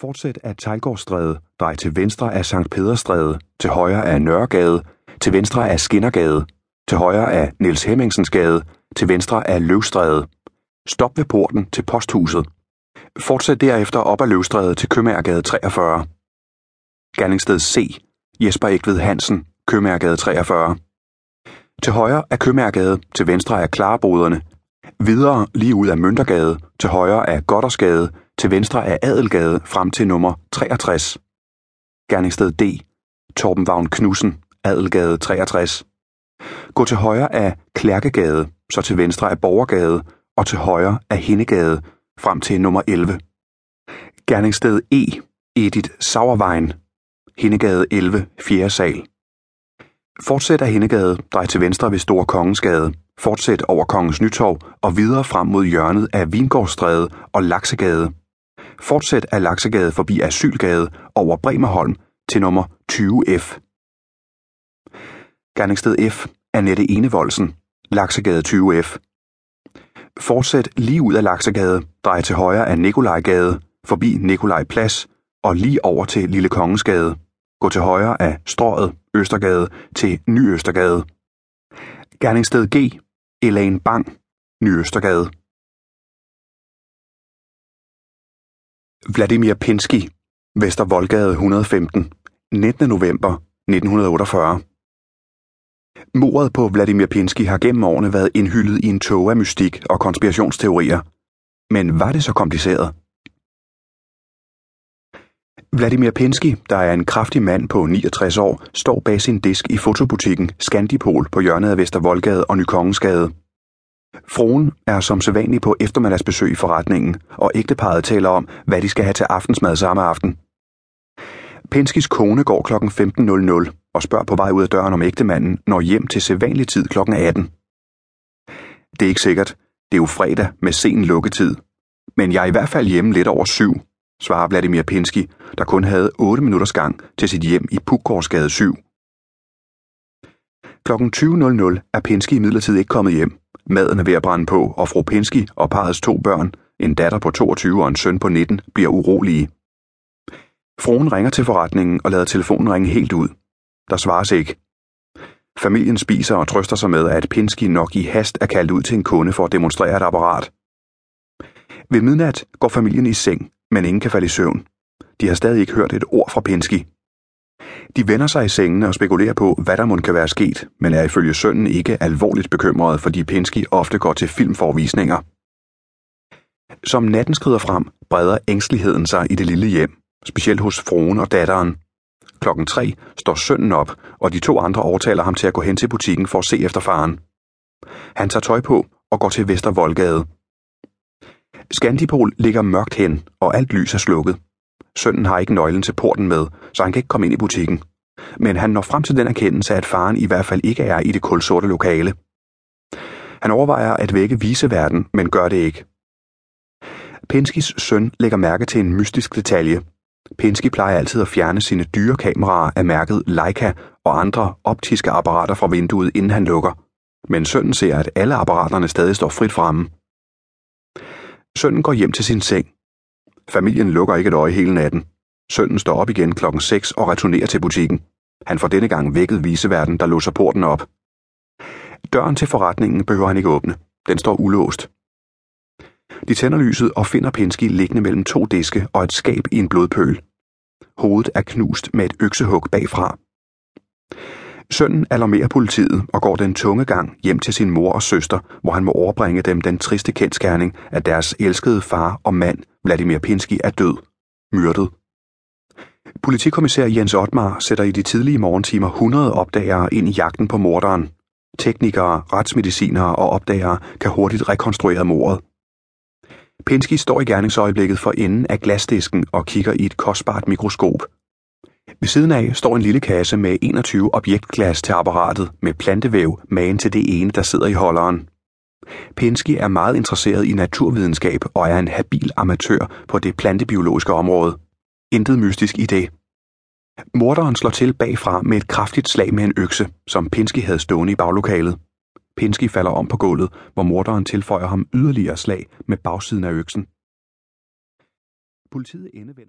Fortsæt af Tejlgårdsstræde, drej til venstre af Sankt Pederstræde, til højre af Nørregade, til venstre af Skinnergade, til højre af Niels Hemmingsens Gade, til venstre af Løvstræde. Stop ved porten til posthuset. Fortsæt derefter op ad Løvstræde til Købmagergade 43. Gerningssted C. Jesper Ekved Hansen, Købmagergade 43. Til højre af Købmagergade, til venstre af Klareboderne. Videre lige ud af Møntergade, til højre af Goddersgade, til venstre af Adelgade frem til nummer 63. Gerningssted D. Torben Vagn Knudsen, Adelgade 63. Gå til højre af Klærkegade, så til venstre af Borgergade og til højre af Hindegade frem til nummer 11. Gerningssted E. Edith Sauerwein, Hindegade 11, 4. sal. Fortsæt af Hindegade, drej til venstre ved Store Kongensgade, fortsæt over Kongens Nytorv og videre frem mod hjørnet af Vingårdstræde og Laksegade. Fortsæt af Laksegade forbi Asylgade over Bremerholm til nummer 20F. Gerningssted F. Annette Enevoldsen, Laksegade 20F. Fortsæt lige ud af Laksegade, drej til højre af Nikolajgade, forbi Nikolaj Plads og lige over til Lille Kongensgade. Gå til højre af Strøget, Østergade til Ny Østergade. Gerningssted G. Elaine Bang, Ny Østergade. Vladimir Pinsky, Vester Voldgade 115, 19. november 1948. Mordet på Vladimir Pinsky har gennem årene været indhyllet i en tåge af mystik og konspirationsteorier. Men var det så kompliceret? Vladimir Pinsky, der er en kraftig mand på 69 år, står bag sin disk i fotobutikken Skandipol på hjørnet af Vestervoldgade og Nykongensgade. Fruen er som sædvanlig på eftermiddagsbesøg i forretningen, og ægteparet taler om, hvad de skal have til aftensmad samme aften. Penskis kone går kl. 15.00 og spørger på vej ud af døren, om ægtemanden når hjem til sædvanlig tid kl. 18. Det er ikke sikkert. Det er jo fredag med sen lukketid. Men jeg er i hvert fald hjemme lidt over syv, svarer Vladimir Pinski, der kun havde 8 minutters gang til sit hjem i Pukgårdsgade 7. Kl. 20.00 er Pinsky imidlertid ikke kommet hjem. Maden er ved at brænde på, og fru Pinsky og parrets to børn, en datter på 22 og en søn på 19, bliver urolige. Fruen ringer til forretningen og lader telefonen ringe helt ud. Der svares ikke. Familien spiser og trøster sig med, at Pinsky nok i hast er kaldt ud til en kunde for at demonstrere et apparat. Ved midnat går familien i seng, men ingen kan falde i søvn. De har stadig ikke hørt et ord fra Pinsky. De vender sig i sengene og spekulerer på, hvad der må kan være sket, men er ifølge sønnen ikke alvorligt bekymret, fordi Pinsky ofte går til filmforvisninger. Som natten skrider frem, breder ængsteligheden sig i det lille hjem, specielt hos fruen og datteren. Klokken tre står sønnen op, og de to andre overtaler ham til at gå hen til butikken for at se efter faren. Han tager tøj på og går til Vestervoldgade. Skandipol ligger mørkt hen, og alt lys er slukket. Sønnen har ikke nøglen til porten med, så han kan ikke komme ind i butikken. Men han når frem til den erkendelse, at faren i hvert fald ikke er i det kulsorte lokale. Han overvejer at vække viseverden, men gør det ikke. Penskis søn lægger mærke til en mystisk detalje. Penski plejer altid at fjerne sine dyre kameraer af mærket Leica og andre optiske apparater fra vinduet, inden han lukker. Men sønnen ser, at alle apparaterne stadig står frit fremme. Sønnen går hjem til sin seng. Familien lukker ikke et øje hele natten. Sønnen står op igen klokken 6 og returnerer til butikken. Han får denne gang vækket viseverden, der låser porten op. Døren til forretningen behøver han ikke åbne. Den står ulåst. De tænder lyset og finder Pinski liggende mellem to diske og et skab i en blodpøl. Hovedet er knust med et øksehug bagfra. Sønnen alarmerer politiet og går den tunge gang hjem til sin mor og søster, hvor han må overbringe dem den triste kendskærning, at deres elskede far og mand, Vladimir Pinsky, er død. Myrdet. Politikommissær Jens Otmar sætter i de tidlige morgentimer 100 opdagere ind i jagten på morderen. Teknikere, retsmedicinere og opdagere kan hurtigt rekonstruere mordet. Pinsky står i gerningsøjeblikket for enden af glasdisken og kigger i et kostbart mikroskop. Ved siden af står en lille kasse med 21 objektglas til apparatet med plantevæv magen til det ene, der sidder i holderen. Pinsky er meget interesseret i naturvidenskab og er en habil amatør på det plantebiologiske område. Intet mystisk i det. Morderen slår til bagfra med et kraftigt slag med en økse, som Pinsky havde stående i baglokalet. Pinsky falder om på gulvet, hvor morderen tilføjer ham yderligere slag med bagsiden af øksen. Politiet endevender